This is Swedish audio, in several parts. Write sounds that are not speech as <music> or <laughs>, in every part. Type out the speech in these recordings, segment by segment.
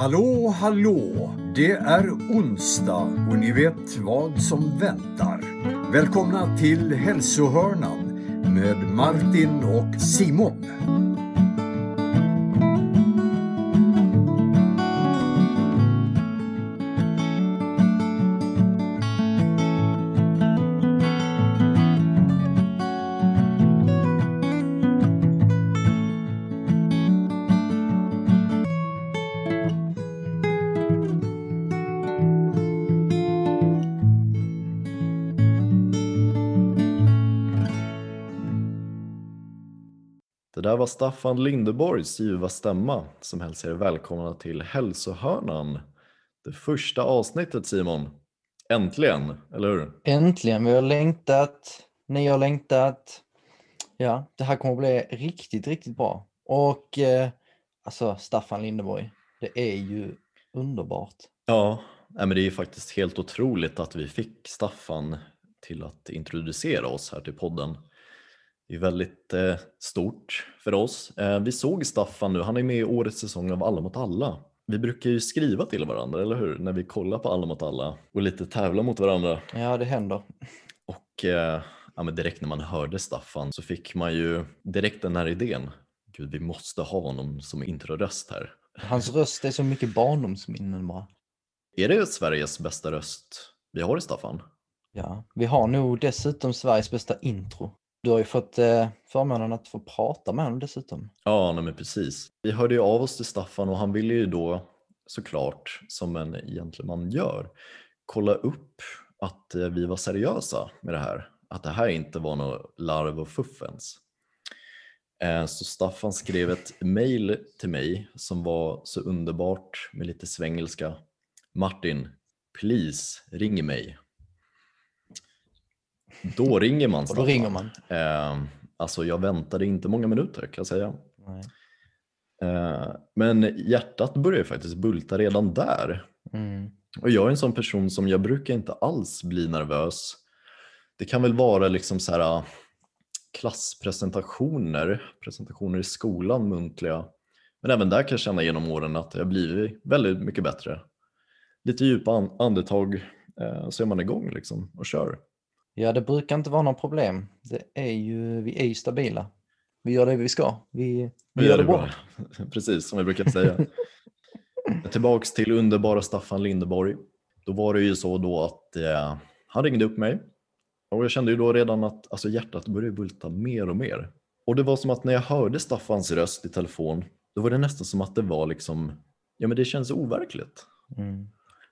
Hallå, hallå! Det är onsdag och ni vet vad som väntar. Välkomna till hälsohörnan med Martin och Simon. Staffan Lindeborgs ljuva stämma som hälsar er välkomna till Hälsohörnan. Det första avsnittet Simon. Äntligen, eller hur? Äntligen, vi har längtat, ni har längtat. Ja, det här kommer att bli riktigt, riktigt bra. Och eh, alltså Staffan Lindeborg, det är ju underbart. Ja, men det är faktiskt helt otroligt att vi fick Staffan till att introducera oss här till podden. Det är väldigt eh, stort för oss. Eh, vi såg Staffan nu, han är med i årets säsong av Alla mot alla. Vi brukar ju skriva till varandra, eller hur? När vi kollar på Alla mot alla och lite tävla mot varandra. Ja, det händer. Och eh, ja, men direkt när man hörde Staffan så fick man ju direkt den här idén. Gud, vi måste ha honom som introröst här. Hans röst är så mycket barndomsminnen bara. Är det Sveriges bästa röst vi har i Staffan? Ja, vi har nog dessutom Sveriges bästa intro. Du har ju fått eh, förmånen att få prata med honom dessutom. Ja, nej, men precis. Vi hörde ju av oss till Staffan och han ville ju då såklart, som en gentleman gör, kolla upp att eh, vi var seriösa med det här. Att det här inte var något larv och fuffens. Eh, så Staffan skrev ett mail till mig som var så underbart med lite svengelska. Martin, please ring mig. Då ringer man då ringer man. Eh, alltså jag väntade inte många minuter kan jag säga. Eh, men hjärtat började faktiskt bulta redan där. Mm. Och jag är en sån person som jag brukar inte alls bli nervös. Det kan väl vara liksom så här klasspresentationer, presentationer i skolan muntliga. Men även där kan jag känna genom åren att jag blivit väldigt mycket bättre. Lite djupa an- andetag eh, så är man igång liksom och kör. Ja, det brukar inte vara något problem. Det är ju, vi är ju stabila. Vi gör det vi ska. Vi, vi gör det bra. <laughs> Precis som vi brukar säga. Tillbaks till underbara Staffan Lindeborg. Då var det ju så då att eh, han ringde upp mig och jag kände ju då redan att alltså, hjärtat började bulta mer och mer. Och det var som att när jag hörde Staffans röst i telefon, då var det nästan som att det var liksom, ja men det kändes overkligt. Mm.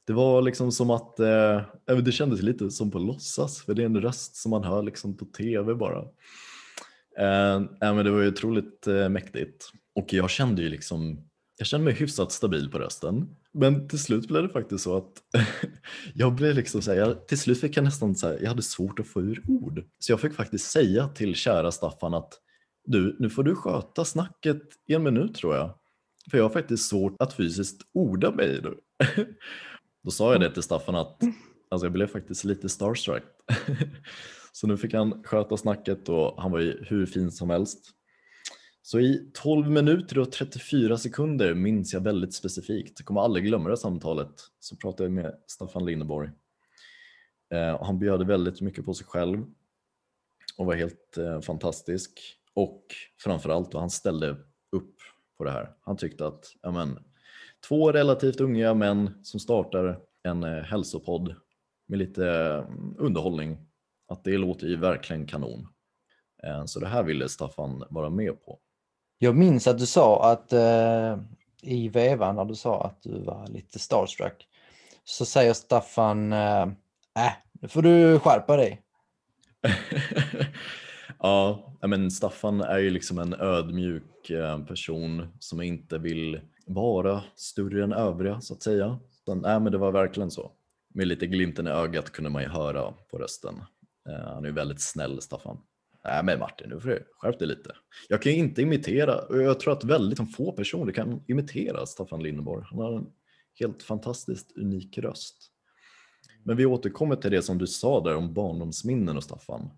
Det var liksom som att, eh, eh, det kändes lite som på låtsas, för det är en röst som man hör liksom på tv bara. Eh, men det var ju otroligt eh, mäktigt. Och jag kände ju liksom, jag kände mig hyfsat stabil på rösten. Men till slut blev det faktiskt så att <laughs> jag blev liksom så här, jag, till slut fick jag nästan så här, jag hade svårt att få ur ord. Så jag fick faktiskt säga till kära Staffan att du, nu får du sköta snacket i en minut tror jag. För jag har faktiskt svårt att fysiskt orda mig nu. <laughs> Då sa jag det till Staffan att alltså jag blev faktiskt lite starstruck. <laughs> Så nu fick han sköta snacket och han var ju hur fin som helst. Så i 12 minuter och 34 sekunder minns jag väldigt specifikt, jag kommer aldrig glömma det samtalet, så pratade jag med Staffan Lindeborg. Eh, och han bjöd väldigt mycket på sig själv och var helt eh, fantastisk. Och framförallt, och han ställde upp på det här. Han tyckte att ja, men, två relativt unga män som startar en eh, hälsopodd med lite eh, underhållning, att det låter ju verkligen kanon. Eh, Så det här ville Staffan vara med på. Jag minns att du sa att eh, i vevan när du sa att du var lite starstruck så säger Staffan äh, äh nu får du skärpa dig. <laughs> ja, men Staffan är ju liksom en ödmjuk eh, person som inte vill vara större än övriga så att säga. Så, nej, men det var verkligen så. Med lite glimten i ögat kunde man ju höra på rösten. Eh, Han är ju väldigt snäll Staffan. Nej men Martin, nu får du skärpa dig lite. Jag kan ju inte imitera, och jag tror att väldigt få personer kan imitera Staffan Lindeborg. Han har en helt fantastiskt unik röst. Men vi återkommer till det som du sa där om barndomsminnen och Staffan.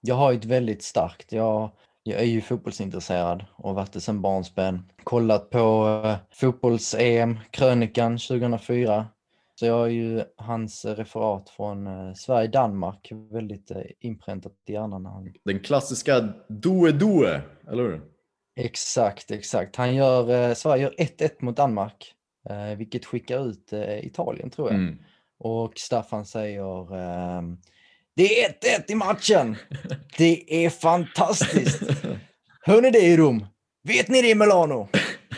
Jag har ett väldigt starkt, jag jag är ju fotbollsintresserad och har varit det sedan barnsben. Kollat på eh, fotbolls-EM, krönikan 2004. Så jag har ju hans referat från eh, Sverige-Danmark väldigt eh, inpräntat i hjärnan. Den klassiska Due Due, eller hur? Exakt, exakt. Han gör, Sverige gör 1-1 mot Danmark, vilket skickar ut Italien tror jag. Mm. Och Staffan säger det är 1-1 i matchen. Det är fantastiskt. Hör ni det i Rom? Vet ni det i Milano?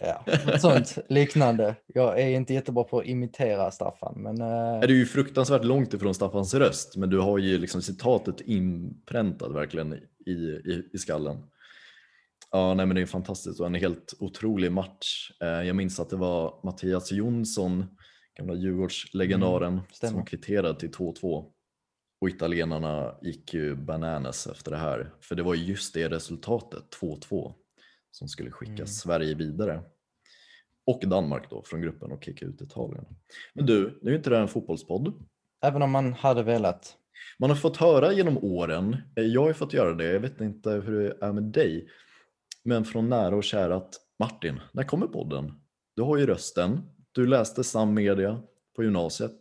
Ja, sånt liknande. Jag är inte jättebra på att imitera Staffan, men eh, Det är ju fruktansvärt långt ifrån Staffans röst, men du har ju liksom citatet inpräntat verkligen i, i, i skallen. Ja, nej, men det är fantastiskt och en helt otrolig match. Eh, Jag minns att det var Mattias Jonsson, gamla Djurgårdslegendaren, stämmer. som kvitterade till 2-2. Och italienarna gick ju bananas efter det här, för det var ju just det resultatet, 2-2, som skulle skicka Mm. Sverige vidare. Och Danmark då från gruppen och kicka ut Italien. Men du, nu är inte det här en fotbollspodd. även om man hade velat. Man har fått höra genom åren, eh, jag har fått göra det, jag vet inte hur det är med dig, men från nära och kära att Martin, när kommer podden? Du har ju rösten, du läste Sam Media på gymnasiet,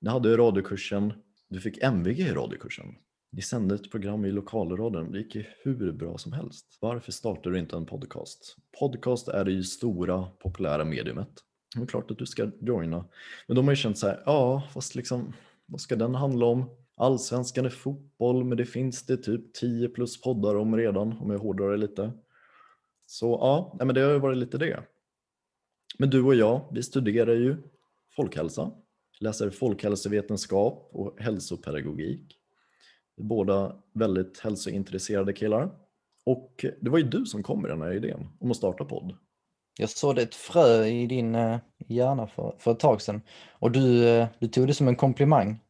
ni hade radiokursen, du fick MVG i radiokursen. Ni sände ett program i lokalradion, det gick ju hur bra som helst. Varför startar du inte en podcast? Podcast är det ju stora populära mediumet. Det är klart att du ska joina. Men de har ju känt så här, ja fast liksom, vad ska den handla om? Allsvenskan är fotboll, men det finns det typ 10 plus poddar om redan, om jag hårdrar det lite. Så ja, men det har ju varit lite det. Men du och jag, vi studerar ju folkhälsa, läser folkhälsovetenskap och hälsopedagogik. Båda väldigt hälsointresserade killar. Och det var ju du som kom med den här idén om att starta podd. Jag såg ett frö i din eh, hjärna för, för ett tag sedan och du, eh, du tog det som en komplimang.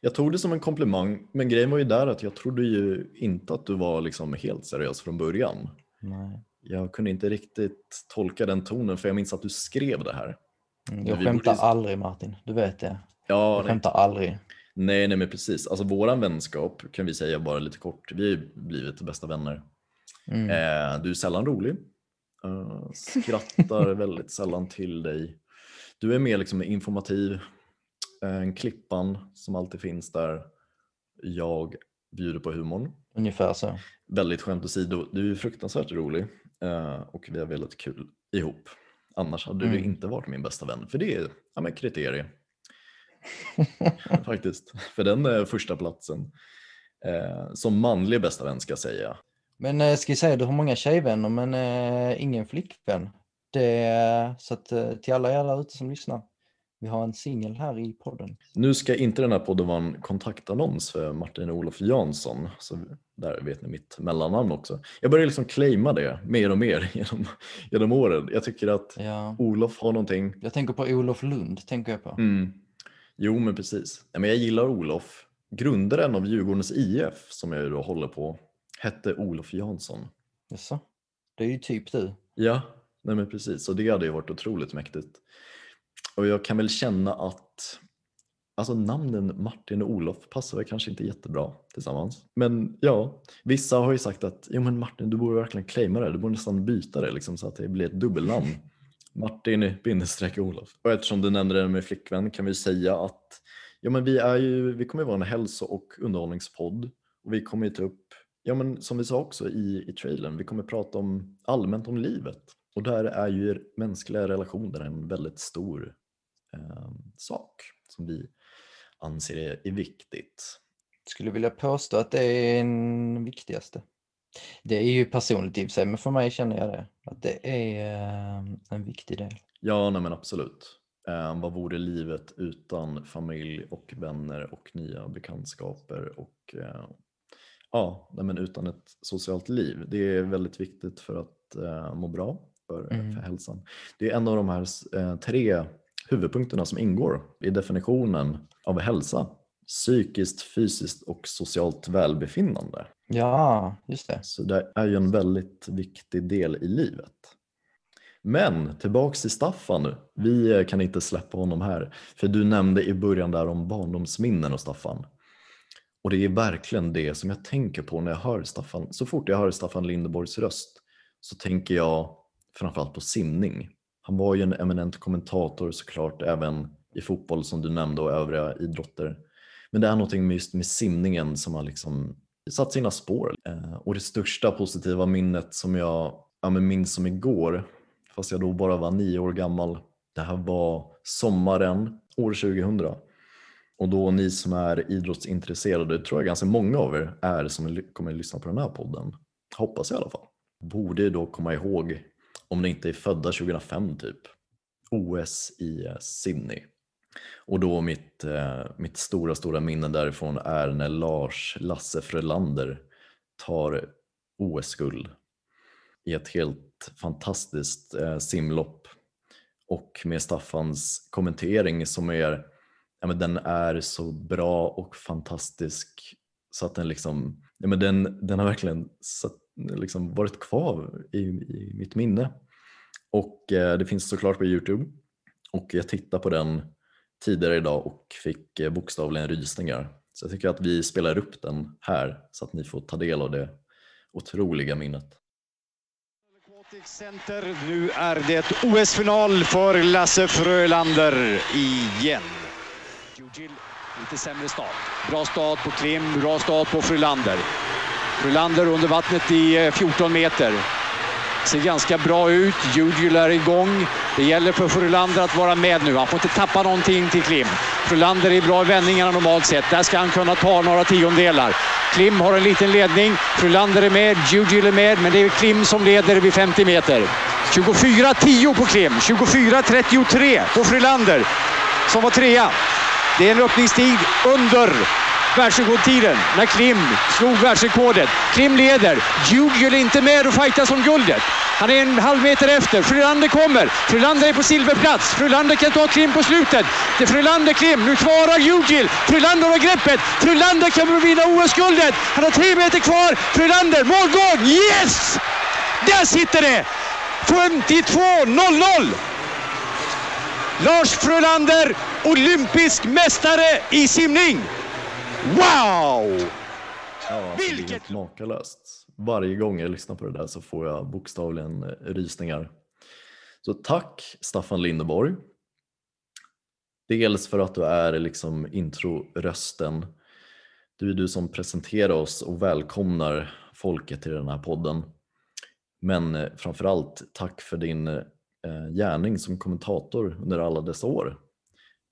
Jag tog det som en komplimang, men grejen var ju där att jag trodde ju inte att du var liksom helt seriös från början. Nej. Jag kunde inte riktigt tolka den tonen för jag minns att du skrev det här. Mm, Jag skämtar borde- aldrig Martin, du vet det. Ja, Jag nej, skämtar aldrig. nej, nej men precis. Alltså våran vänskap kan vi säga bara lite kort. Vi har blivit bästa vänner. Mm. Eh, du är sällan rolig. Eh, skrattar <laughs> väldigt sällan till dig. Du är mer liksom informativ. Eh, klippan som alltid finns där. Jag bjuder på humorn. Ungefär så. Väldigt skämt åsido, du är fruktansvärt rolig eh, och vi har väldigt kul ihop. Annars hade du Mm. inte varit min bästa vän, för det är ja, men kriterie. <laughs> Faktiskt, för den är första platsen. Eh, som manlig bästa vän ska jag säga. Men eh, ska jag säga, du har många tjejvänner men eh, ingen flickvän. Det, så att eh, till alla er där ute som lyssnar, vi har en singel här i podden. Nu ska inte den här podden vara en kontaktannons för Martin Olof Jansson, så där vet ni mitt mellannamn också. Jag börjar liksom claima det mer och mer <laughs> genom, genom åren. Jag tycker att Ja. Olof har någonting Jag tänker på Olof Lund, tänker jag på. Mm. Jo, men precis. Ja, men jag gillar Olof. Grundaren av Djurgårdens IF, som jag då håller på, hette Olof Jansson. Jaså? Det är ju typ du. Ja, nej men precis. Och det hade ju varit otroligt mäktigt. Och jag kan väl känna att alltså namnen Martin och Olof passar väl kanske inte jättebra tillsammans. Men ja, vissa har ju sagt att jo, men Martin, du borde verkligen claima det. Du borde nästan byta det liksom, så att det blir ett dubbelnamn. <laughs> Martin bindestreck Olof. Och eftersom du nämnde det med flickvän kan vi säga att ja, men vi, är ju, vi kommer ju vara en hälso och underhållningspodd. Och vi kommer ju ta upp, ja, men som vi sa också i, i trailern, vi kommer prata om allmänt om livet. Och där är ju mänskliga relationer en väldigt stor eh, sak som vi anser är, är viktigt. Skulle vilja påstå att det är den viktigaste. Det är ju personligt i sig, men för mig känner jag det. Att det är eh, en viktig del. Ja, nej men absolut. Eh, vad vore livet utan familj och vänner och nya bekantskaper och eh, ja, nej men utan ett socialt liv. Det är väldigt viktigt för att eh, må bra, för, Mm. för hälsan. Det är en av de här eh, tre huvudpunkterna som ingår i definitionen av hälsa. Psykiskt, fysiskt och socialt välbefinnande. Ja, just det. Så det är ju en väldigt viktig del i livet. Men tillbaks till Staffan nu. Vi eh, kan inte släppa honom här. För du nämnde i början där om barndomsminnen och Staffan. Och det är verkligen det som jag tänker på när jag hör Staffan. Så fort jag hör Staffan Lindeborgs röst så tänker jag framförallt på simning. Han var ju en eminent kommentator såklart även i fotboll som du nämnde och övriga idrotter. Men det är någonting med just med simningen som har liksom satt sina spår. Eh, och det största positiva minnet som jag ja, minns som igår, fast jag då bara var nio år gammal, det här var sommaren år 2000. Och då ni som är idrottsintresserade, tror jag ganska många av er är som kommer att lyssna på den här podden. Hoppas jag i alla fall. Borde då komma ihåg, om ni inte är födda 2005 typ, OS i Sydney. Och då mitt, eh, mitt stora, stora minne därifrån är när Lars Lasse Frölander tar OS-guld i ett helt fantastiskt eh, simlopp och med Staffans kommentering som är, ja, men den är så bra och fantastisk så att den liksom, ja, men den, den har verkligen satt, liksom varit kvar i, i mitt minne. Och eh, det finns såklart på Youtube och jag tittade på den tidigare idag och fick eh, bokstavligen rysningar. Så jag tycker att vi spelar upp den här så att ni får ta del av det otroliga minnet. Center. Nu är det OS-final för Lasse Frölander igen. Jujil, lite sämre start. Bra start på Klim, bra start på Frölander. Frölander under vattnet i eh, 14 meter. Ser ganska bra ut. Jujil är igång. Det gäller för Frölander att vara med nu. Han får inte tappa någonting till Klim. Frölander är bra i vändningarna normalt sett. Där ska han kunna ta några tiondelar. Klim har en liten ledning. Frölander är med, Jujil är med, men det är Klim som leder vid 50 meter. 24-10 på Klim, 24-33 på Frölander som var trea. Det är en öppningstid under världsrekordtiden när Klim slog världsrekordet. Klim leder. Jugel är inte med och fightas om guldet. Han är en halv meter efter. Frölander kommer. Frölander är på silverplats. Frölander kan ta Klim på slutet. Det är Frölander Klim. Nu kvarar Jugil. Frölander har greppet. Frölander kommer vinna OS-guldet. Han har tre meter kvar. Frölander, målgång! Yes! Där sitter det! 52-0-0! Lars Frölander, olympisk mästare i simning. Wow! Ja, alltså, är helt makalöst. Varje gång jag lyssnar på det där så får jag bokstavligen eh, rysningar. Så tack Staffan Lindeborg. Dels för att du är liksom introrösten. Du är du som presenterar oss och välkomnar folket till den här podden. Men eh, framförallt tack för din eh, gärning som kommentator under alla dessa år.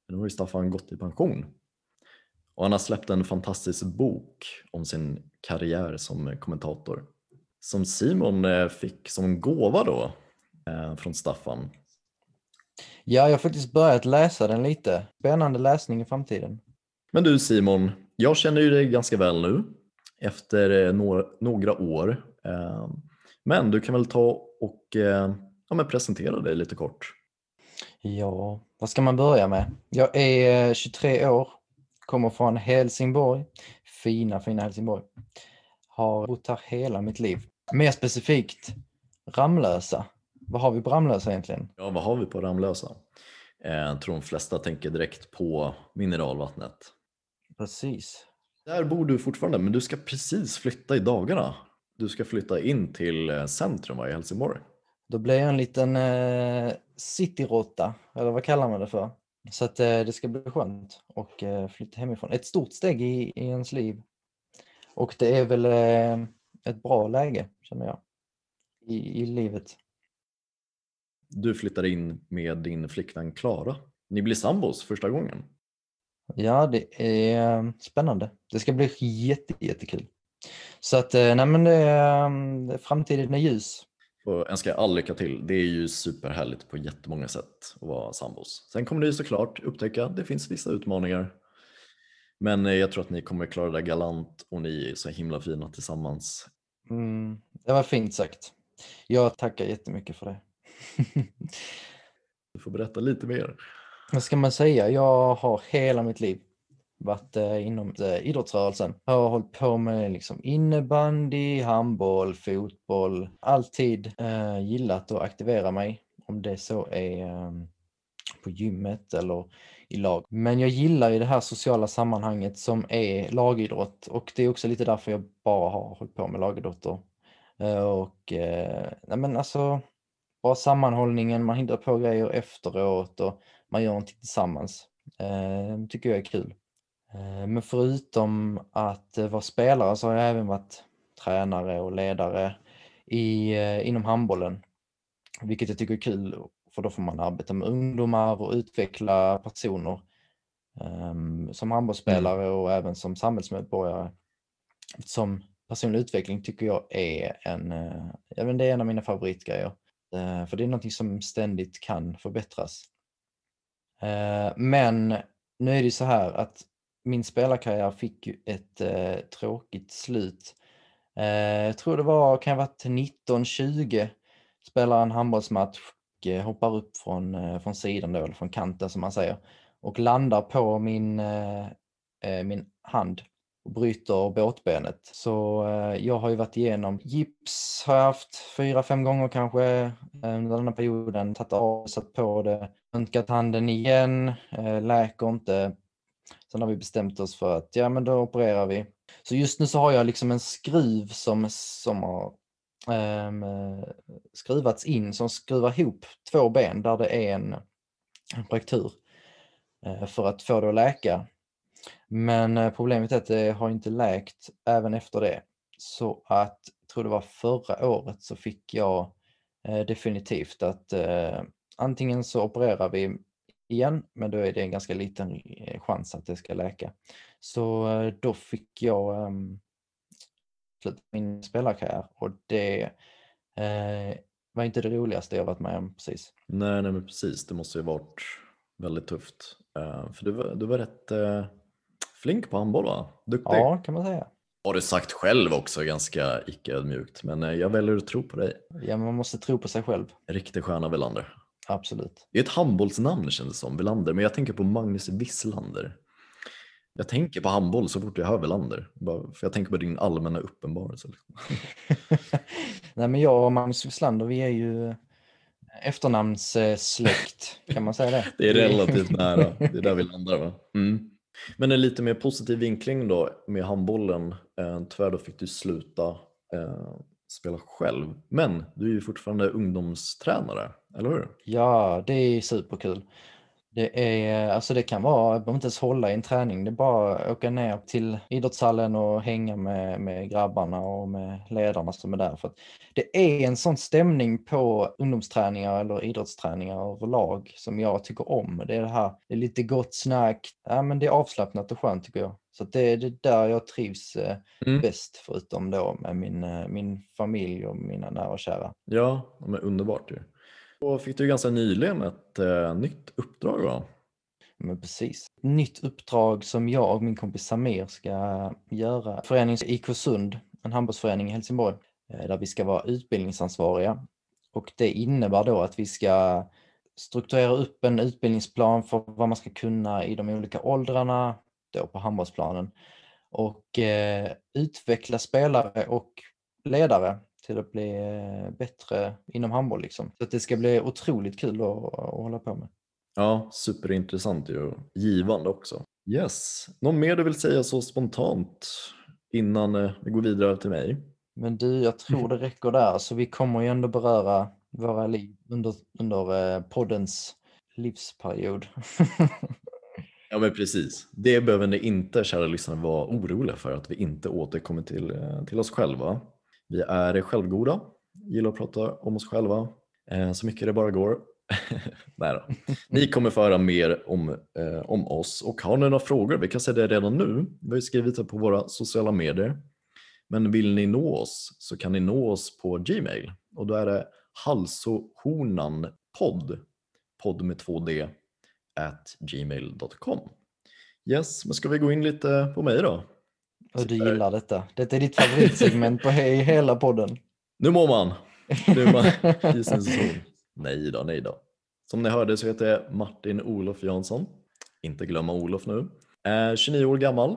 Nu har ju Staffan gått i pension. Och han har släppt en fantastisk bok om sin karriär som kommentator. Som Simon eh, fick som gåva då eh, från Staffan. Ja, jag har faktiskt börjat läsa den lite. Spännande läsning i framtiden. Men du Simon, jag känner ju dig ganska väl nu efter eh, några, några år. Men du kan väl ta och ja, men presentera dig lite kort. Ja, vad ska man börja med? Jag är 23 år Kommer från Helsingborg. Fina, fina Helsingborg. Har bott här hela mitt liv. Mer specifikt Ramlösa. Vad har vi på Ramlösa egentligen? Ja, vad har vi på Ramlösa? Eh, jag tror de flesta tänker direkt på mineralvattnet. Precis. Där bor du fortfarande, men du ska precis flytta i dagarna. Du ska flytta in till eh, centrum i Helsingborg. Då blir jag en liten eh, cityråtta, eller vad kallar man det för? Så att eh, det ska bli skönt att eh, flytta hemifrån. Ett stort steg i, i ens liv. Och det är väl eh, ett bra läge känner jag i, i livet. Du flyttar in med din flickvän Klara. Ni blir sambos första gången. Ja, det är spännande. Det ska bli jätte, jättekul. Så att, nej men det, framtiden är ljus. Och önskar all lycka till. Det är ju superhärligt på jättemånga sätt att vara sambos. Sen kommer ni såklart upptäcka att det finns vissa utmaningar. Men eh, jag tror att ni kommer klara det galant och ni är så himla fina tillsammans. Mm, det var fint sagt. Jag tackar jättemycket för det. <laughs> du får berätta lite mer. Vad ska man säga? Jag har hela mitt liv varit eh, inom eh, idrottsrörelsen. Jag har hållit på med liksom innebandy, handboll, fotboll. Alltid eh, gillat att aktivera mig. Om det så är eh, på gymmet eller i lag. Men jag gillar ju det här sociala sammanhanget som är lagidrott och det är också lite därför jag bara har hållit på med lagidrotter. Eh, och eh, nej men alltså, bara sammanhållningen, man hittar på grejer efteråt och man gör någonting tillsammans. Eh, tycker jag är kul. Eh, men förutom att vara spelare så har jag även varit tränare och ledare i, eh, inom handbollen. Vilket jag tycker är kul för då får man arbeta med ungdomar och utveckla personer um, som handbollsspelare mm. och även som samhällsmedborgare. Som personlig utveckling tycker jag är en, uh, det är en av mina favoritgrejer. Uh, för det är någonting som ständigt kan förbättras. Uh, men nu är det så här att min spelarkarriär fick ju ett eh, tråkigt slut. Eh, jag tror det var, kan ha varit 1920 spelar en handbollsmatch, eh, hoppar upp från, eh, från sidan då, eller från kanten som man säger, och landar på min, eh, eh min hand och bryter båtbenet. Så jag har ju varit igenom gips har jag haft fyra, fem gånger kanske under den här perioden, tagit av, satt på det, röntgat handen igen, läker inte. Sen har vi bestämt oss för att ja men då opererar vi. Så just nu så har jag liksom en skruv som, som har um, skruvats in som skruvar ihop två ben där det är en, en fraktur uh, för att få det att läka. Men uh, problemet är att det har inte läkt även efter det. Så att, jag tror det var förra året så fick jag uh, definitivt att antingen så opererar vi igen, men då är det en ganska liten chans att det ska läka. Så då fick jag um, slutet min spelarkarriär och det eh, var inte det roligaste jag varit med om precis. Nej, nej men precis. Det måste ju varit väldigt tufft. Uh, för du var, du var rätt uh, flink på handboll va? Duktig. Ja, kan man säga. Har du sagt själv också ganska icke-ödmjukt, men jag väljer att tro på dig. Ja, man måste tro på sig själv. Riktig stjärna Welander. Absolut. Det är ett handbollsnamn känns det som, Welander, men jag tänker på Magnus Wisslander. Jag tänker på handboll så fort jag hör Welander. För jag tänker på din allmänna uppenbarelse. Liksom. <laughs> Nej men jag och Magnus Wislander vi är ju efternamnssläkt, kan man säga det? <laughs> Det är relativt <laughs> nära, det är där vi landar va? Mm. Men en lite mer positiv vinkling då med handbollen. Eh, tyvärr då fick du sluta eh, spela själv. Men du är ju fortfarande ungdomstränare, eller hur? Ja, det är superkul. Det, är, alltså det kan vara, jag behöver inte ens hålla i en träning, det är bara att åka ner till idrottshallen och hänga med, med grabbarna och med ledarna som är där. För det är en sån stämning på ungdomsträningar eller idrottsträningar överlag som jag tycker om. Det är det här, det är lite gott snack, ja, men det är avslappnat och skönt tycker jag. Så det är det där jag trivs eh, mm. bäst förutom då med min, eh, min familj och mina nära och kära. Ja, men underbart ju. Då fick du ganska nyligen ett eh, nytt uppdrag va? Men precis. Nytt uppdrag som jag och min kompis Samir ska göra. Föreningen IK Sund, en handbollsförening i Helsingborg, eh, där vi ska vara utbildningsansvariga. Och det innebär då att vi ska strukturera upp en utbildningsplan för vad man ska kunna i de olika åldrarna då på handbollsplanen och eh, utveckla spelare och ledare till att bli eh, bättre inom handboll. Liksom. Så det ska bli otroligt kul att, att hålla på med. Ja, superintressant och givande också. Yes, någon mer du vill säga så spontant innan eh, vi går vidare till mig? Men du, jag tror det räcker där, så vi kommer ju ändå beröra våra liv under, under eh, poddens livsperiod. <laughs> ja men precis, det behöver ni inte kära lyssnare vara oroliga för att vi inte återkommer till, till oss själva. Vi är självgoda, gillar att prata om oss själva eh, så mycket det bara går. <laughs> Nej då. Ni kommer få höra mer om, eh, om oss och har ni några frågor, vi kan säga det redan nu. Vi har ju skrivit det på våra sociala medier. Men vill ni nå oss så kan ni nå oss på Gmail och då är det halsohonanpodd, podd med 2d, at gmail.com. Yes, men ska vi gå in lite på mig då? Och du gillar detta. Detta är ditt favoritsegment på he hela podden. Nu mår man. Nu är man i sin säsong. Nej då, nej då. Som ni hörde så heter jag Martin Olof Jansson. Inte glömma Olof nu. Är 29 år gammal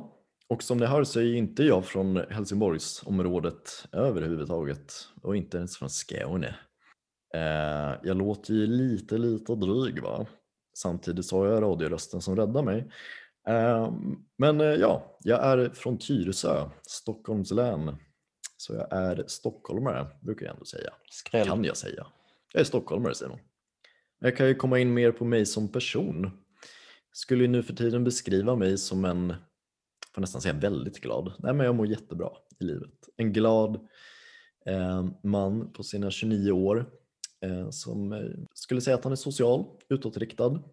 och som ni hör så är inte jag från Helsingborgsområdet överhuvudtaget och inte ens från Skåne. Jag låter ju lite, lite dryg va? Samtidigt så har jag radiorösten som räddar mig. Eh, Men eh, ja, jag är från Tyresö, Stockholms län. Så jag är stockholmare, brukar jag ändå säga. Skräll. Kan jag säga. Jag är stockholmare Simon. Jag kan ju komma in mer på mig som person. Skulle ju nu för tiden beskriva mig som en, får nästan säga väldigt glad. Nej men jag mår jättebra i livet. En glad eh, man på sina 29 år eh, som eh, skulle säga att han är social, utåtriktad.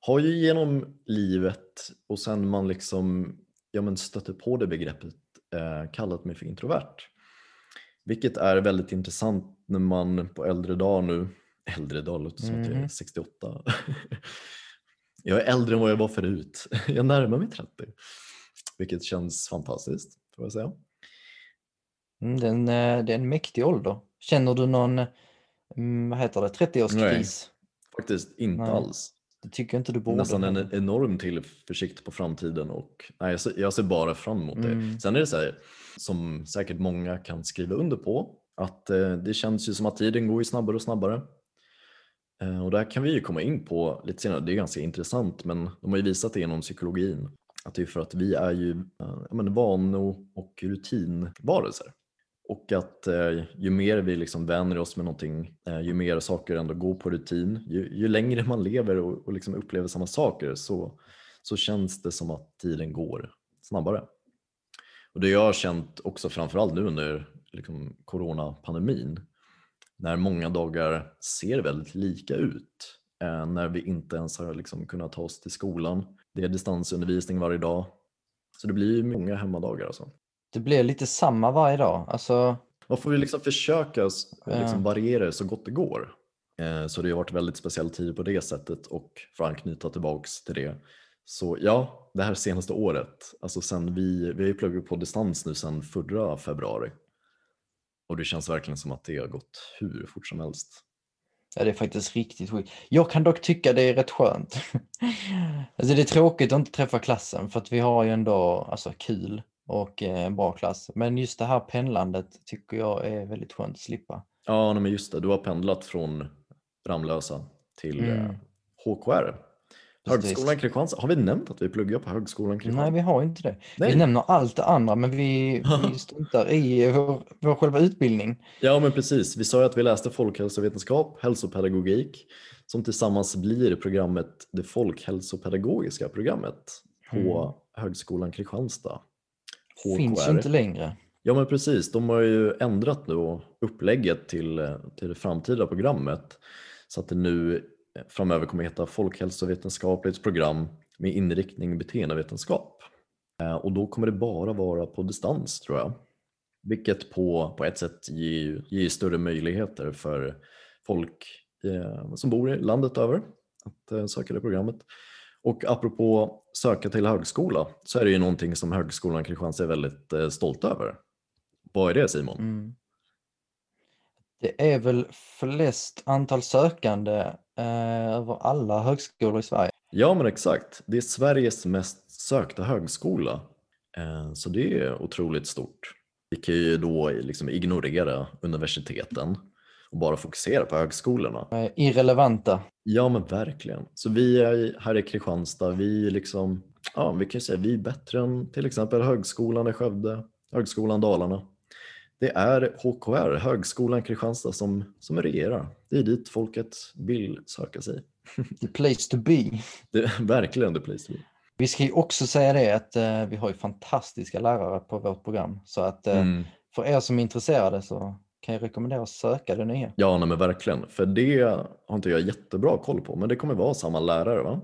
Har ju genom livet och sen man liksom ja, men stötte på det begreppet eh, kallat mig för introvert. Vilket är väldigt intressant när man på äldre dag nu, äldre dag låter som att jag är Mhm. 68. <laughs> jag är äldre än vad jag var förut. <laughs> Jag närmar mig 30. Vilket känns fantastiskt, får jag säga. Mm, det, är en, eh, det är en mäktig ålder. Känner du någon, mm, vad heter det, 30-årskris? Faktiskt inte Nej. alls. Det tycker jag inte du borde. Nästan en enorm tillförsikt på framtiden och nej, jag, ser, jag ser bara fram emot det. Mm. Sen är det så här, som säkert många kan skriva under på, att eh, det känns ju som att tiden går ju snabbare och snabbare. Eh, och där kan vi ju komma in på lite senare, det är ganska intressant men de har ju visat det genom psykologin, att det är för att vi är ju eh, jag menar, vano och rutinvarelser. Och att eh, ju mer vi liksom vänjer oss med någonting, eh, ju mer saker ändå går på rutin, ju, ju längre man lever och, och liksom upplever samma saker så, så känns det som att tiden går snabbare. Och det jag har känt också framförallt nu under liksom, coronapandemin, när många dagar ser väldigt lika ut, eh, när vi inte ens har liksom kunnat ta oss till skolan. Det är distansundervisning varje dag. Så det blir ju många hemmadagar alltså. Det blir lite samma varje dag. Alltså, Man får ju liksom försöka liksom variera det så gott det går. Eh, Så det har varit väldigt speciell tid på det sättet och för att anknyta tillbaks till det. Så ja, det här senaste året, alltså sen vi, vi har ju pluggat på distans nu sedan förra februari. Och det känns verkligen som att det har gått hur fort som helst. ja, det är faktiskt riktigt sjukt. Jag kan dock tycka det är rätt skönt. <laughs> alltså, det är tråkigt att inte träffa klassen för att vi har ju ändå alltså, kul och eh, en bra klass. Men just det här pendlandet tycker jag är väldigt skönt att slippa. Ja, men just det, du har pendlat från Ramlösa till Mm. eh, HKR. Precis. Högskolan Kristianstad, har vi nämnt att vi pluggar på Högskolan Kristianstad? Nej, vi har inte det. Nej. Vi nämner allt det andra men vi, <laughs> vi struntar i vår, vår själva utbildning. Ja men precis, vi sa ju att vi läste folkhälsovetenskap, hälsopedagogik som tillsammans blir programmet, det folkhälsopedagogiska programmet på Högskolan Kristianstad. Finns ju inte längre. Ja men precis, de har ju ändrat nu upplägget till, till det framtida programmet så att det nu eh, framöver kommer heta folkhälsovetenskapligt program med inriktning beteendevetenskap. Eh, Och då kommer det bara vara på distans tror jag. Vilket på, på ett sätt ger, ger större möjligheter för folk eh, som bor i landet över att eh, söka det programmet. Och apropå söka till högskola så är det ju någonting som Högskolan Kristianstad är väldigt eh, stolt över. Vad är det Simon? Mm. Det är väl flest antal sökande eh, över alla högskolor i Sverige. Ja men exakt, det är Sveriges mest sökta högskola. Eh, Så det är otroligt stort. Vi kan ju då liksom ignorera universiteten och bara fokusera på högskolorna. Eh, irrelevanta. Ja men verkligen. Så vi är här i Kristianstad, vi liksom, ja vi kan säga vi är bättre än till exempel Högskolan i Skövde, Högskolan Dalarna. Det är HKR, Högskolan Kristianstad som, som regerar. Det är dit folket vill söka sig. The place to be. <laughs> Det verkligen the place to be. Vi ska ju också säga det att eh, vi har ju fantastiska lärare på vårt program. Så att eh, Mm. för er som är intresserade så kan jag rekommendera att söka det nya. Ja, nej, men verkligen. För det har inte jag jättebra koll på, men det kommer vara samma lärare va?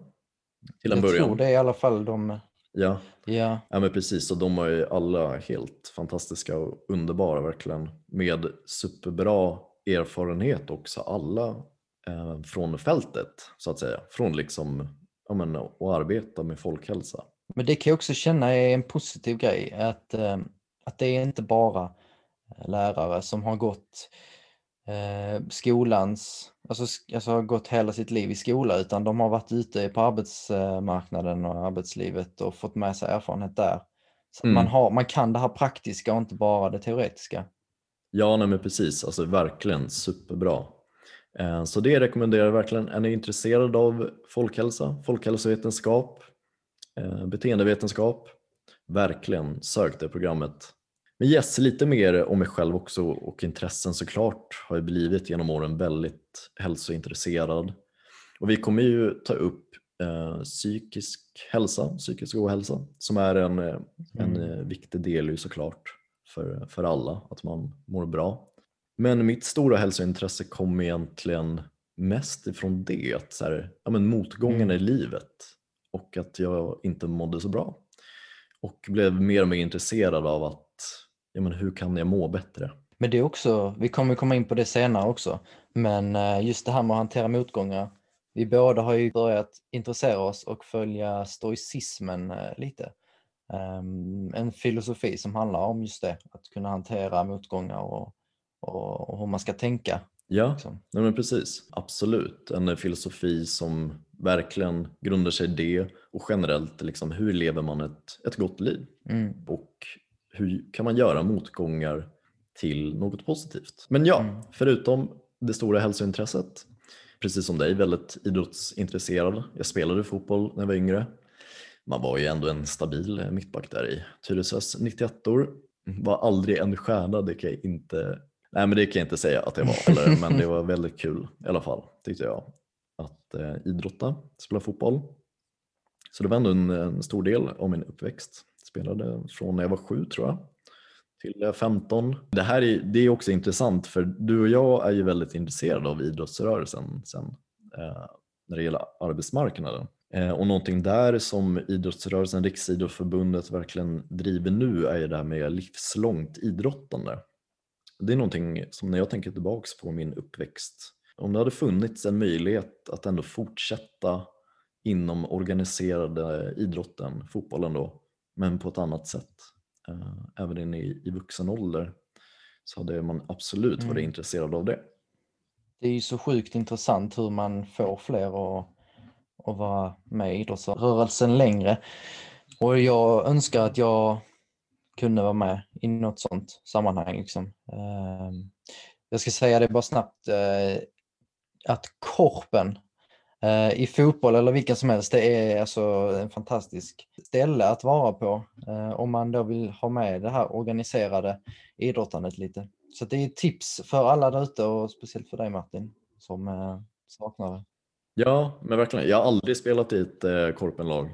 Till en jag början. tror det i alla fall de, Ja. ja, ja, men precis. Och de är alla helt fantastiska och underbara verkligen. Med superbra erfarenhet också, alla eh, från fältet så att säga. Från liksom, ja men att arbeta med folkhälsa. Men det kan jag också känna är en positiv grej, att, eh, att det är inte bara lärare som har gått eh, skolans, alltså, alltså har gått hela sitt liv i skola, utan de har varit ute på arbetsmarknaden och arbetslivet och fått med sig erfarenhet där. Så Mm. man, har, man kan det här praktiska och inte bara det teoretiska. Ja, nej, men precis. Alltså verkligen superbra. Eh, Så det rekommenderar jag verkligen. Är ni intresserade av folkhälsa, folkhälsovetenskap, eh, beteendevetenskap, verkligen sök det programmet. Men yes, lite mer om mig själv också och intressen såklart har jag blivit genom åren väldigt hälsointresserad. Och vi kommer ju ta upp eh, psykisk hälsa, psykisk ohälsa som är en, eh, en Mm. eh, viktig del ju såklart för, för alla, att man mår bra. Men mitt stora hälsointresse kom egentligen mest ifrån det, att så här, ja, men motgången Mm. i livet och att jag inte mådde så bra. Och blev mer och mer intresserad av att, ja, men hur kan jag må bättre? Men det är också, vi kommer komma in på det senare också, men eh, just det här med att hantera motgångar. Vi båda har ju börjat intressera oss och följa stoicismen eh, lite. Ehm, En filosofi som handlar om just det, att kunna hantera motgångar och, och, och hur man ska tänka. Ja, Liksom. nej men precis. Absolut. En filosofi som verkligen grundar sig i det och generellt liksom, hur lever man ett, ett gott liv? Mm. och hur kan man göra motgångar till något positivt? Men ja, Mm. förutom det stora hälsointresset, precis som dig, väldigt idrottsintresserad. Jag spelade fotboll när jag var yngre. Man var ju ändå en stabil mittback där i Tyresös 91 or Var aldrig en stjärna, det kan jag inte Nej men det kan jag inte säga att jag var heller, <laughs> men det var väldigt kul i alla fall tyckte jag. Att eh, idrotta, spela fotboll. Så det var ändå en, en stor del av min uppväxt. Spelade från när jag var sju tror jag till 15. Det här är, det är också intressant för du och jag är ju väldigt intresserade av idrottsrörelsen sen eh, när det gäller arbetsmarknaden. Eh, och någonting där som idrottsrörelsen, Riksidrottsförbundet verkligen driver nu är ju det här med livslångt idrottande. Det är någonting som när jag tänker tillbaks på min uppväxt, om det hade funnits en möjlighet att ändå fortsätta inom organiserade idrotten, fotbollen då, men på ett annat sätt, eh, även in i, i vuxen ålder, så hade man absolut varit Mm. intresserad av det. Det är ju så sjukt intressant hur man får fler att, att vara med i idrottsrörelsen längre. Och jag önskar att jag kunde vara med i något sånt sammanhang. Liksom. Ehm, Jag ska säga det bara snabbt, eh, att korpen eh, Eh, i fotboll eller vilka som helst, det är alltså en fantastisk ställe att vara på eh, om man då vill ha med det här organiserade idrottandet lite. Så det är ett tips för alla där ute och speciellt för dig Martin som eh, saknar det. Ja, men verkligen. Jag har aldrig spelat i ett eh, korpenlag.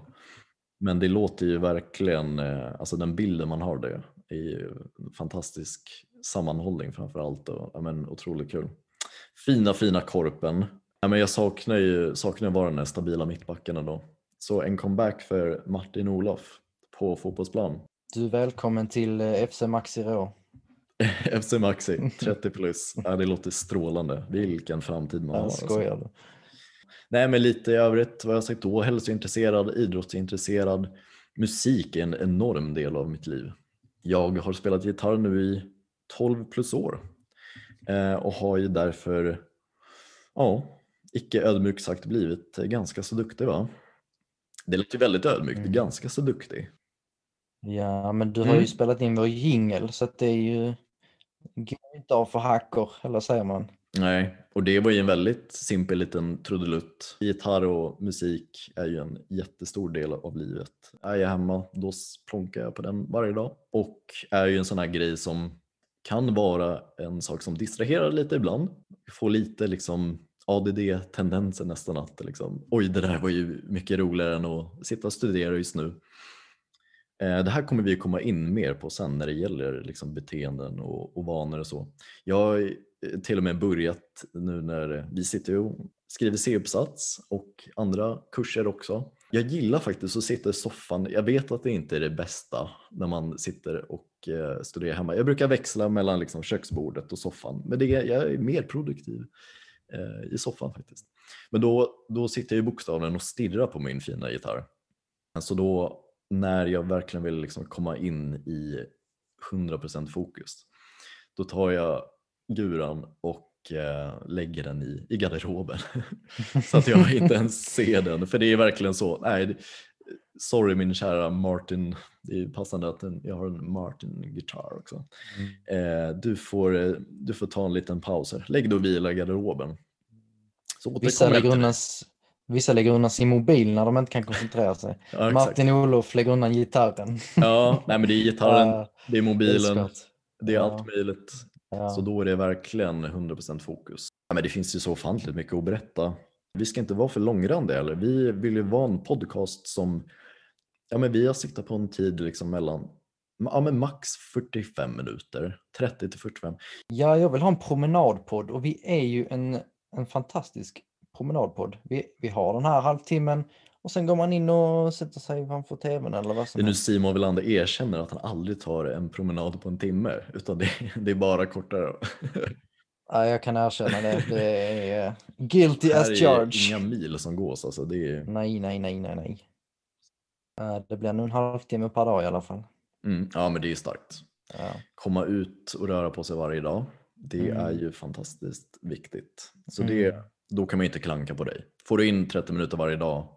Men det låter ju verkligen, eh, alltså den bilden man har det är ju en fantastisk sammanhållning framför allt och ja, men, otroligt kul. Fina, fina korpen. Ja, men jag saknar ju saknar vara den där stabila mittbacken ändå. Så en comeback för Martin Olof på fotbollsplan. Du är välkommen till eh, FC Maxi Rå. <laughs> FC Maxi, 30 plus. Ja, det låter strålande. Vilken framtid man har. Jag alltså. skojar du. Nej men lite i övrigt, vad jag sagt då, hälsointresserad, idrottsintresserad. Musik är en enorm del av mitt liv. Jag har spelat gitarr nu i 12 plus år eh, och har ju därför, ja, icke ödmjukt sagt blivit ganska så duktig va? Det låter väldigt ödmjukt, Mm. ganska så duktig. Ja, men du har Mm. ju spelat in vår jingel så att det är ju går inte av för hackor, eller säger man? Nej, och det var ju en väldigt simpel liten trudelutt. Gitarr och musik är ju en jättestor del av livet. Är jag hemma, då plonkar jag på den varje dag. Och är ju en sån här grej som kan vara en sak som distraherar lite ibland. Får lite liksom ADD-tendenser nästan att liksom, oj det där var ju mycket roligare än att sitta och studera just nu. Eh, det här kommer vi komma in mer på sen när det gäller liksom beteenden och, och vanor och så. Jag har eh, till och med börjat nu när vi sitter och skriver C-uppsats och andra kurser också. Jag gillar faktiskt att sitta i soffan. Jag vet att det inte är det bästa när man sitter och eh, studerar hemma. Jag brukar växla mellan liksom köksbordet och soffan, men det, jag är mer produktiv Eh, i soffan faktiskt. Men då, då sitter jag i bokstavligen och stirrar på min fina gitarr. Så då när jag verkligen vill liksom komma in i 100% fokus, då tar jag guran och eh, lägger den i, i garderoben. <laughs> så att jag inte ens ser den. För det är verkligen så. Nej, sorry min kära Martin, det är passande att jag har en Martin-gitarr också. Eh, du, får, eh, du får ta en liten paus här. Lägg dig och vila i garderoben. Så Vissa lägger, undan, det. vissa lägger undan sin mobil när de inte kan koncentrera sig. <laughs> Ja. Martin Olof lägger undan gitarren. Ja, nej men det är gitarren, <laughs> det är mobilen, det är Ja. allt möjligt. Ja. Så då är det verkligen 100% fokus. Ja, men det finns ju så ofantligt mycket att berätta. Vi ska inte vara för långrandiga eller vi vill ju vara en podcast som, ja men vi har siktat på en tid liksom mellan, ja men max 45 minuter, 30 till 45. Ja, jag vill ha en promenadpodd och vi är ju en, en fantastisk promenadpodd. Vi, vi har den här halvtimmen och sen går man in och sätter sig framför tvn eller vad Det som är nu. Simon Wilander erkänner att han aldrig tar en promenad på en timme utan det, det är bara kortare. Ja, jag kan erkänna det. Det är guilty Det här as är charged. inga mil som gås alltså. Det är, Nej, nej, nej, nej, nej. Eh, Det blir nog en halvtimme per dag i alla fall. mm, ja men det är starkt. Ja. komma ut och röra på sig varje dag. Det Mm. är ju fantastiskt viktigt. Så det, Mm. då kan man ju inte klanka på dig. Får du in 30 minuter varje dag,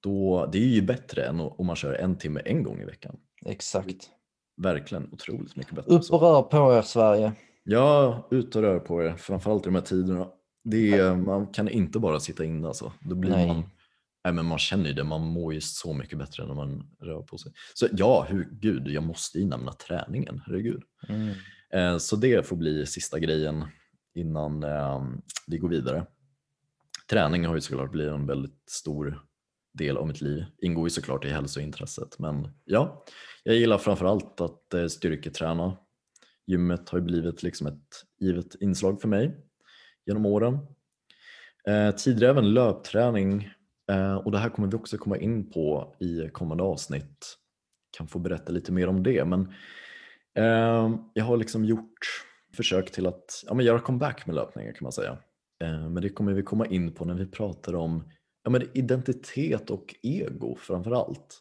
då, det är ju bättre än om man kör en timme en gång i veckan. Exakt. Verkligen otroligt mycket bättre. Upp och rör på er Sverige. Ja, ut och rör på er, framförallt i de här tiderna. Det är, man kan inte bara sitta inne alltså. Då blir Nej. man, nej, men man känner ju det, man mår ju så mycket bättre när man rör på sig. Så ja, hur, gud, jag måste ju nämna träningen, herregud. Mm. Eh, Så det får bli sista grejen innan eh, vi går vidare. Träning har ju såklart blivit en väldigt stor del av mitt liv. Ingår ju såklart i hälsointresset. Men ja, jag gillar framförallt att eh, styrketräna. Gymmet har ju blivit liksom ett givet inslag för mig genom åren. Eh, tidigare även löpträning Eh, och det här kommer vi också komma in på i kommande avsnitt. Kan få berätta lite mer om det. Men eh, jag har liksom gjort försök till att ja, men göra comeback med löpningen kan man säga. Eh, men det kommer vi komma in på när vi pratar om ja, men identitet och ego framför allt.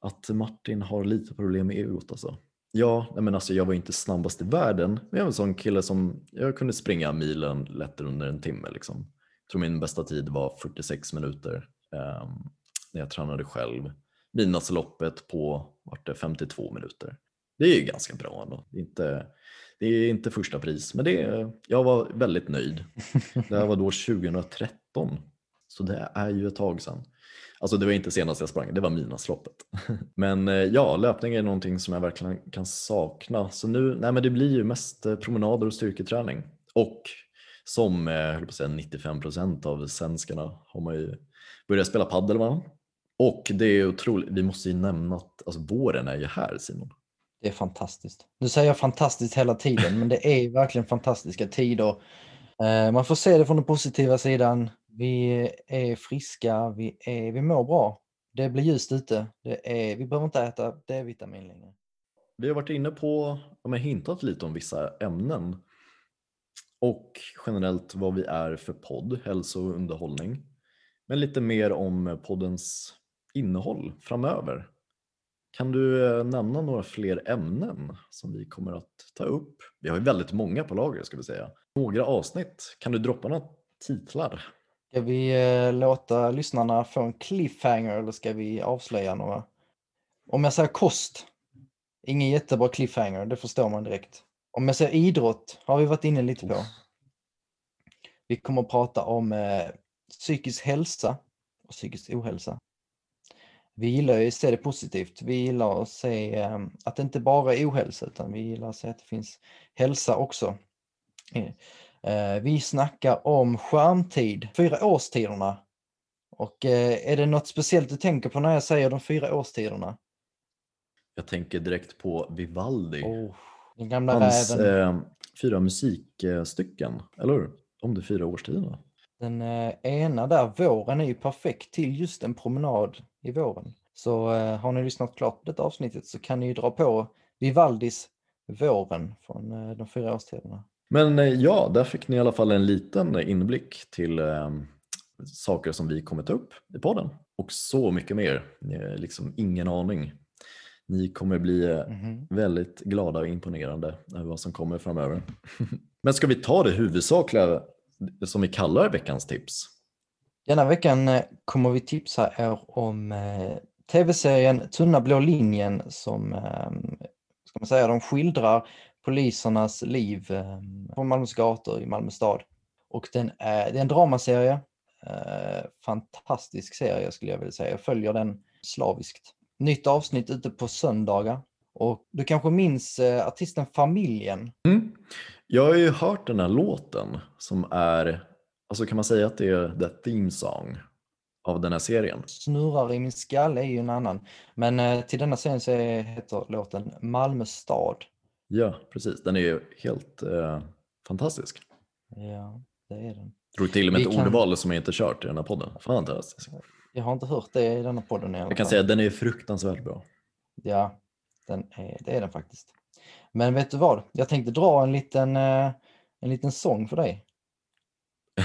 Att Martin har lite problem med egot alltså. Ja, men alltså jag var inte snabbast i världen, men jag var en sån kille som jag kunde springa milen lätt under en timme. Liksom. Jag tror min bästa tid var 46 minuter Ehm, när jag tränade själv. Midnattsloppet på vart det 52 minuter. Det är ju ganska bra ändå. Det är inte, det är inte första pris, men det är, jag var väldigt nöjd. Det här var då 2013, så det är ju ett tag sedan. Alltså det var inte senast jag sprang, det var Midnattsloppet. Men eh, ja, löpning är någonting som jag verkligen kan sakna. Så nu, nej men det blir ju mest eh, promenader och styrketräning. Och som eh, jag på att säga, 95 procent av svenskarna har man ju börjat spela paddel va? Och det är otroligt, vi måste ju nämna att alltså, våren är ju här Simon. Det är fantastiskt. Nu säger jag fantastiskt hela tiden, men det är verkligen fantastiska tider. Eh, Man får se det från den positiva sidan. Vi är friska, vi, är, vi mår bra. Det blir ljust ute. Det är, vi behöver inte äta D-vitamin längre. Vi har varit inne på, ja, men hintat lite om vissa ämnen och generellt vad vi är för podd, hälso och underhållning. Men lite mer om poddens innehåll framöver. Kan du eh, nämna några fler ämnen som vi kommer att ta upp? Vi har ju väldigt många på lager ska vi säga. Några avsnitt. Kan du droppa några titlar? Ska vi eh, låta lyssnarna få en cliffhanger eller ska vi avslöja några? Om jag säger kost, ingen jättebra cliffhanger, det förstår man direkt. Om jag säger idrott, har vi varit inne lite på. Vi kommer att prata om eh, psykisk hälsa och psykisk ohälsa. Vi gillar ju att se det positivt. Vi gillar att se eh, att det inte bara är ohälsa utan vi gillar att se att det finns hälsa också. Eh, vi snackar om skärmtid, fyra årstiderna. Och eh, är det något speciellt du tänker på när jag säger de fyra årstiderna? Jag tänker direkt på Vivaldi. Oh, den gamla Hans räven. eh, fyra musikstycken, eller hur? Om de fyra årstiderna. Den eh, ena där, våren, är ju perfekt till just en promenad i våren. Så eh, har ni lyssnat klart på detta avsnittet så kan ni ju dra på Vivaldis Våren från eh, de fyra årstiderna. Men ja, där fick ni i alla fall en liten inblick till eh, saker som vi kommer ta upp i podden. Och så mycket mer. Liksom ingen aning. Ni kommer bli Mhm. väldigt glada och imponerande över vad som kommer framöver. <laughs> Men ska vi ta det huvudsakliga som vi kallar veckans tips? Denna veckan eh, kommer vi tipsa er om eh, tv-serien Tunna blå linjen som eh, ska man säga, de skildrar polisernas liv eh, på Malmös gator i Malmö stad. Och den är, det är en dramaserie. Eh, fantastisk serie skulle jag vilja säga. Jag följer den slaviskt. Nytt avsnitt ute på söndagar. Och du kanske minns artisten Familjen? Mm. Jag har ju hört den här låten som är, alltså kan man säga att det är the theme song av den här serien? Snurrar i min skalle är ju en annan. Men eh, till denna serien så heter låten Malmö stad. Ja, precis. Den är ju helt eh, fantastisk. Ja, det är den. Drog till med Vi ett kan- ordval som jag inte kört i den här podden. Fantastisk. Jag har inte hört det i denna podden i alla Jag kan fall. säga att den är fruktansvärt bra. Ja, den är, det är den faktiskt. Men vet du vad? Jag tänkte dra en liten, eh, en liten sång för dig. <laughs>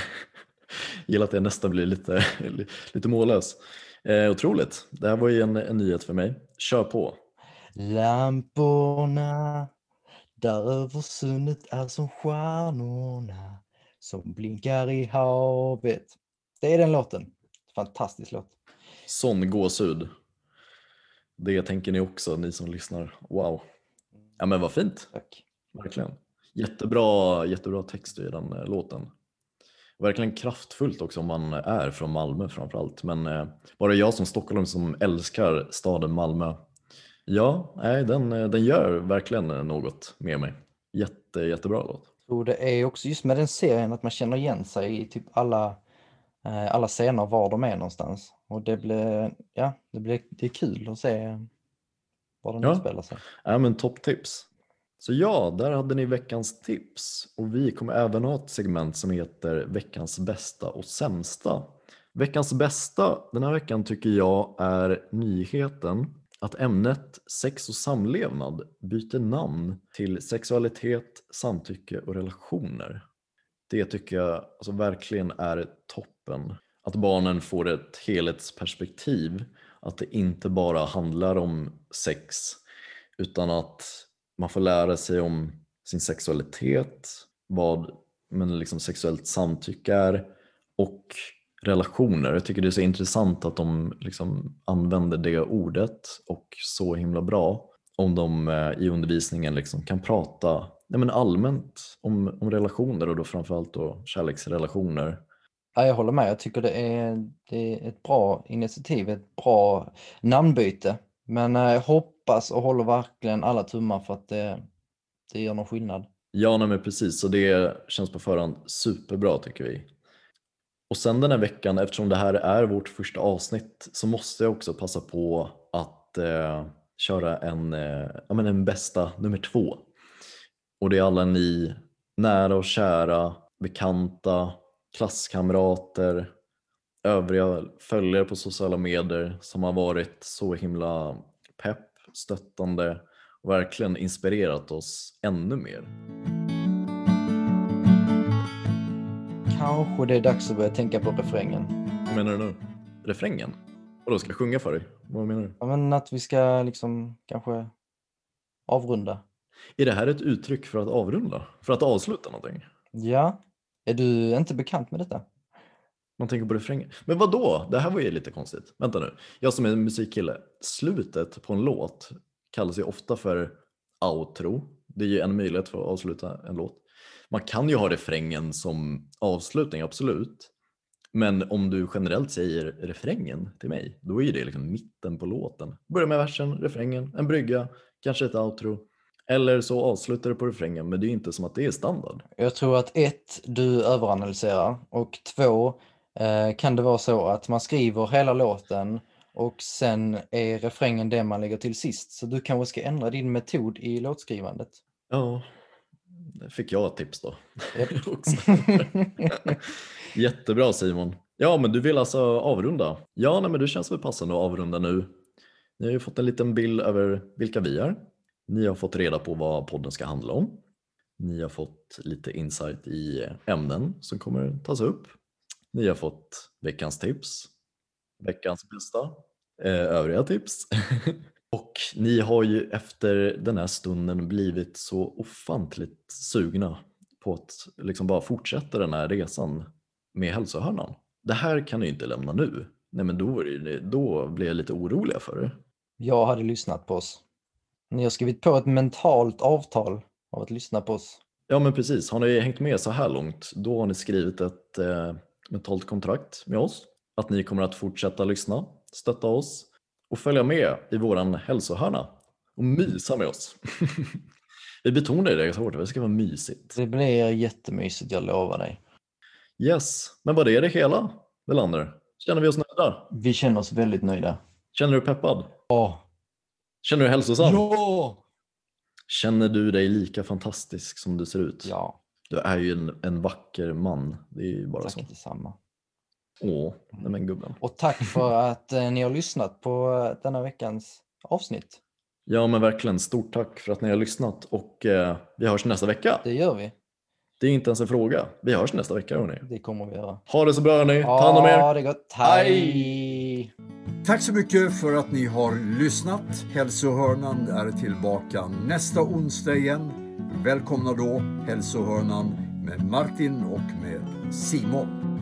Gillar att jag nästan blir lite, <laughs> lite mållös. Eh, otroligt. Det här var ju en, en nyhet för mig. Kör på. Lamporna där över sundet är som stjärnorna som blinkar i havet. Det är den låten. Fantastisk låt. Sån gåshud. Det tänker ni också, ni som lyssnar. Wow. Ja men vad fint. Tack. Verkligen. Jättebra, jättebra text i den eh, låten. Verkligen kraftfullt också om man är från Malmö framförallt. Men eh, bara jag som stockholm som älskar staden Malmö. Ja, nej, den, eh, den gör verkligen eh, något med mig. Jätte, jättebra låt. tror det är också just med den serien att man känner igen sig i typ alla, alla scener var de är någonstans. Och det blir, ja, det blir det är kul att se var den Ja. utspelar sig. Ja men topptips. Så ja, där hade ni veckans tips. Och vi kommer även ha ett segment som heter veckans bästa och sämsta. Veckans bästa den här veckan tycker jag är nyheten att ämnet sex och samlevnad byter namn till sexualitet, samtycke och relationer. Det tycker jag alltså verkligen är toppen. Att barnen får ett helhetsperspektiv. Att det inte bara handlar om sex utan att man får lära sig om sin sexualitet, vad men liksom sexuellt samtycke är och relationer. Jag tycker det är så intressant att de liksom använder det ordet och så himla bra om de eh, i undervisningen liksom kan prata nej men allmänt om, om relationer och då framförallt då kärleksrelationer. Ja, jag håller med, jag tycker det är, det är ett bra initiativ, ett bra namnbyte. Men eh, jag hoppas och håller verkligen alla tummar för att det, det gör någon skillnad. Ja, nej, men precis. Så det känns på förhand superbra tycker vi. Och sen den här veckan, eftersom det här är vårt första avsnitt, så måste jag också passa på att eh, köra en, eh, ja, men en bästa nummer två. Och det är alla ni nära och kära, bekanta, klasskamrater, övriga följare på sociala medier som har varit så himla pepp, stöttande och verkligen inspirerat oss ännu mer. Kanske det är dags att börja tänka på refrängen. Vad menar du nu? Refrängen? Och då ska jag sjunga för dig? Vad menar du? Ja, men att vi ska liksom kanske avrunda. Är det här ett uttryck för att avrunda? För att avsluta någonting? Ja, är du inte bekant med detta? Man tänker på refrängen. Men vad då? Det här var ju lite konstigt. Vänta nu. Jag som är musikkille. Slutet på en låt kallas ju ofta för outro. Det är ju en möjlighet för att avsluta en låt. Man kan ju ha refrängen som avslutning, absolut. Men om du generellt säger refrängen till mig, då är ju det liksom mitten på låten. Börja med versen, refrängen, en brygga, kanske ett outro. Eller så avslutar du på refrängen, men det är inte som att det är standard. Jag tror att ett, du överanalyserar och två, eh, kan det vara så att man skriver hela låten och sen är refrängen det man lägger till sist. Så du kanske ska ändra din metod i låtskrivandet. Ja, det fick jag ett tips då. <laughs> Också. Jättebra Simon. Ja, men du vill alltså avrunda? Ja, nej, men det känns väl passande att avrunda nu. Ni har ju fått en liten bild över vilka vi är. Ni har fått reda på vad podden ska handla om. Ni har fått lite insight i ämnen som kommer tas upp. Ni har fått veckans tips, veckans bästa, eh, övriga tips. <laughs> Och ni har ju efter den här stunden blivit så ofantligt sugna på att liksom bara fortsätta den här resan med hälsohörnan. Det här kan ni ju inte lämna nu. Nej men då, då blir jag lite orolig för er. Jag hade lyssnat på oss. Ni har skrivit på ett mentalt avtal av att lyssna på oss. Ja men precis, har ni hängt med så här långt då har ni skrivit ett eh, mentalt kontrakt med oss. Att ni kommer att fortsätta lyssna, stötta oss och följa med i våran hälsohörna och mysa med oss. <laughs> Vi betonar det ganska hårt, det ska vara mysigt. Det blir jättemysigt, jag lovar dig. Yes, men vad är det hela, Welander? Känner vi oss nöjda? Vi känner oss väldigt nöjda. Känner du peppad? Ja. Känner du dig hälsosam? Ja! Känner du dig lika fantastisk som du ser ut? Ja, Du är ju en, en vacker man, det är ju bara så. tack detsamma. Åh, nej men gubben. Och tack för att eh, ni har lyssnat på eh, denna veckans avsnitt. Ja men verkligen, stort tack för att ni har lyssnat och eh, vi hörs nästa vecka. Det gör vi. Det är inte ens en fråga. Vi hörs nästa vecka hörni. Det kommer vi göra. Ha det så bra hörni, ta hand om er. Ja, det gott. Hej! Tack så mycket för att ni har lyssnat. Hälsohörnan är tillbaka nästa onsdag igen. Välkomna då Hälsohörnan med Martin och med Simon.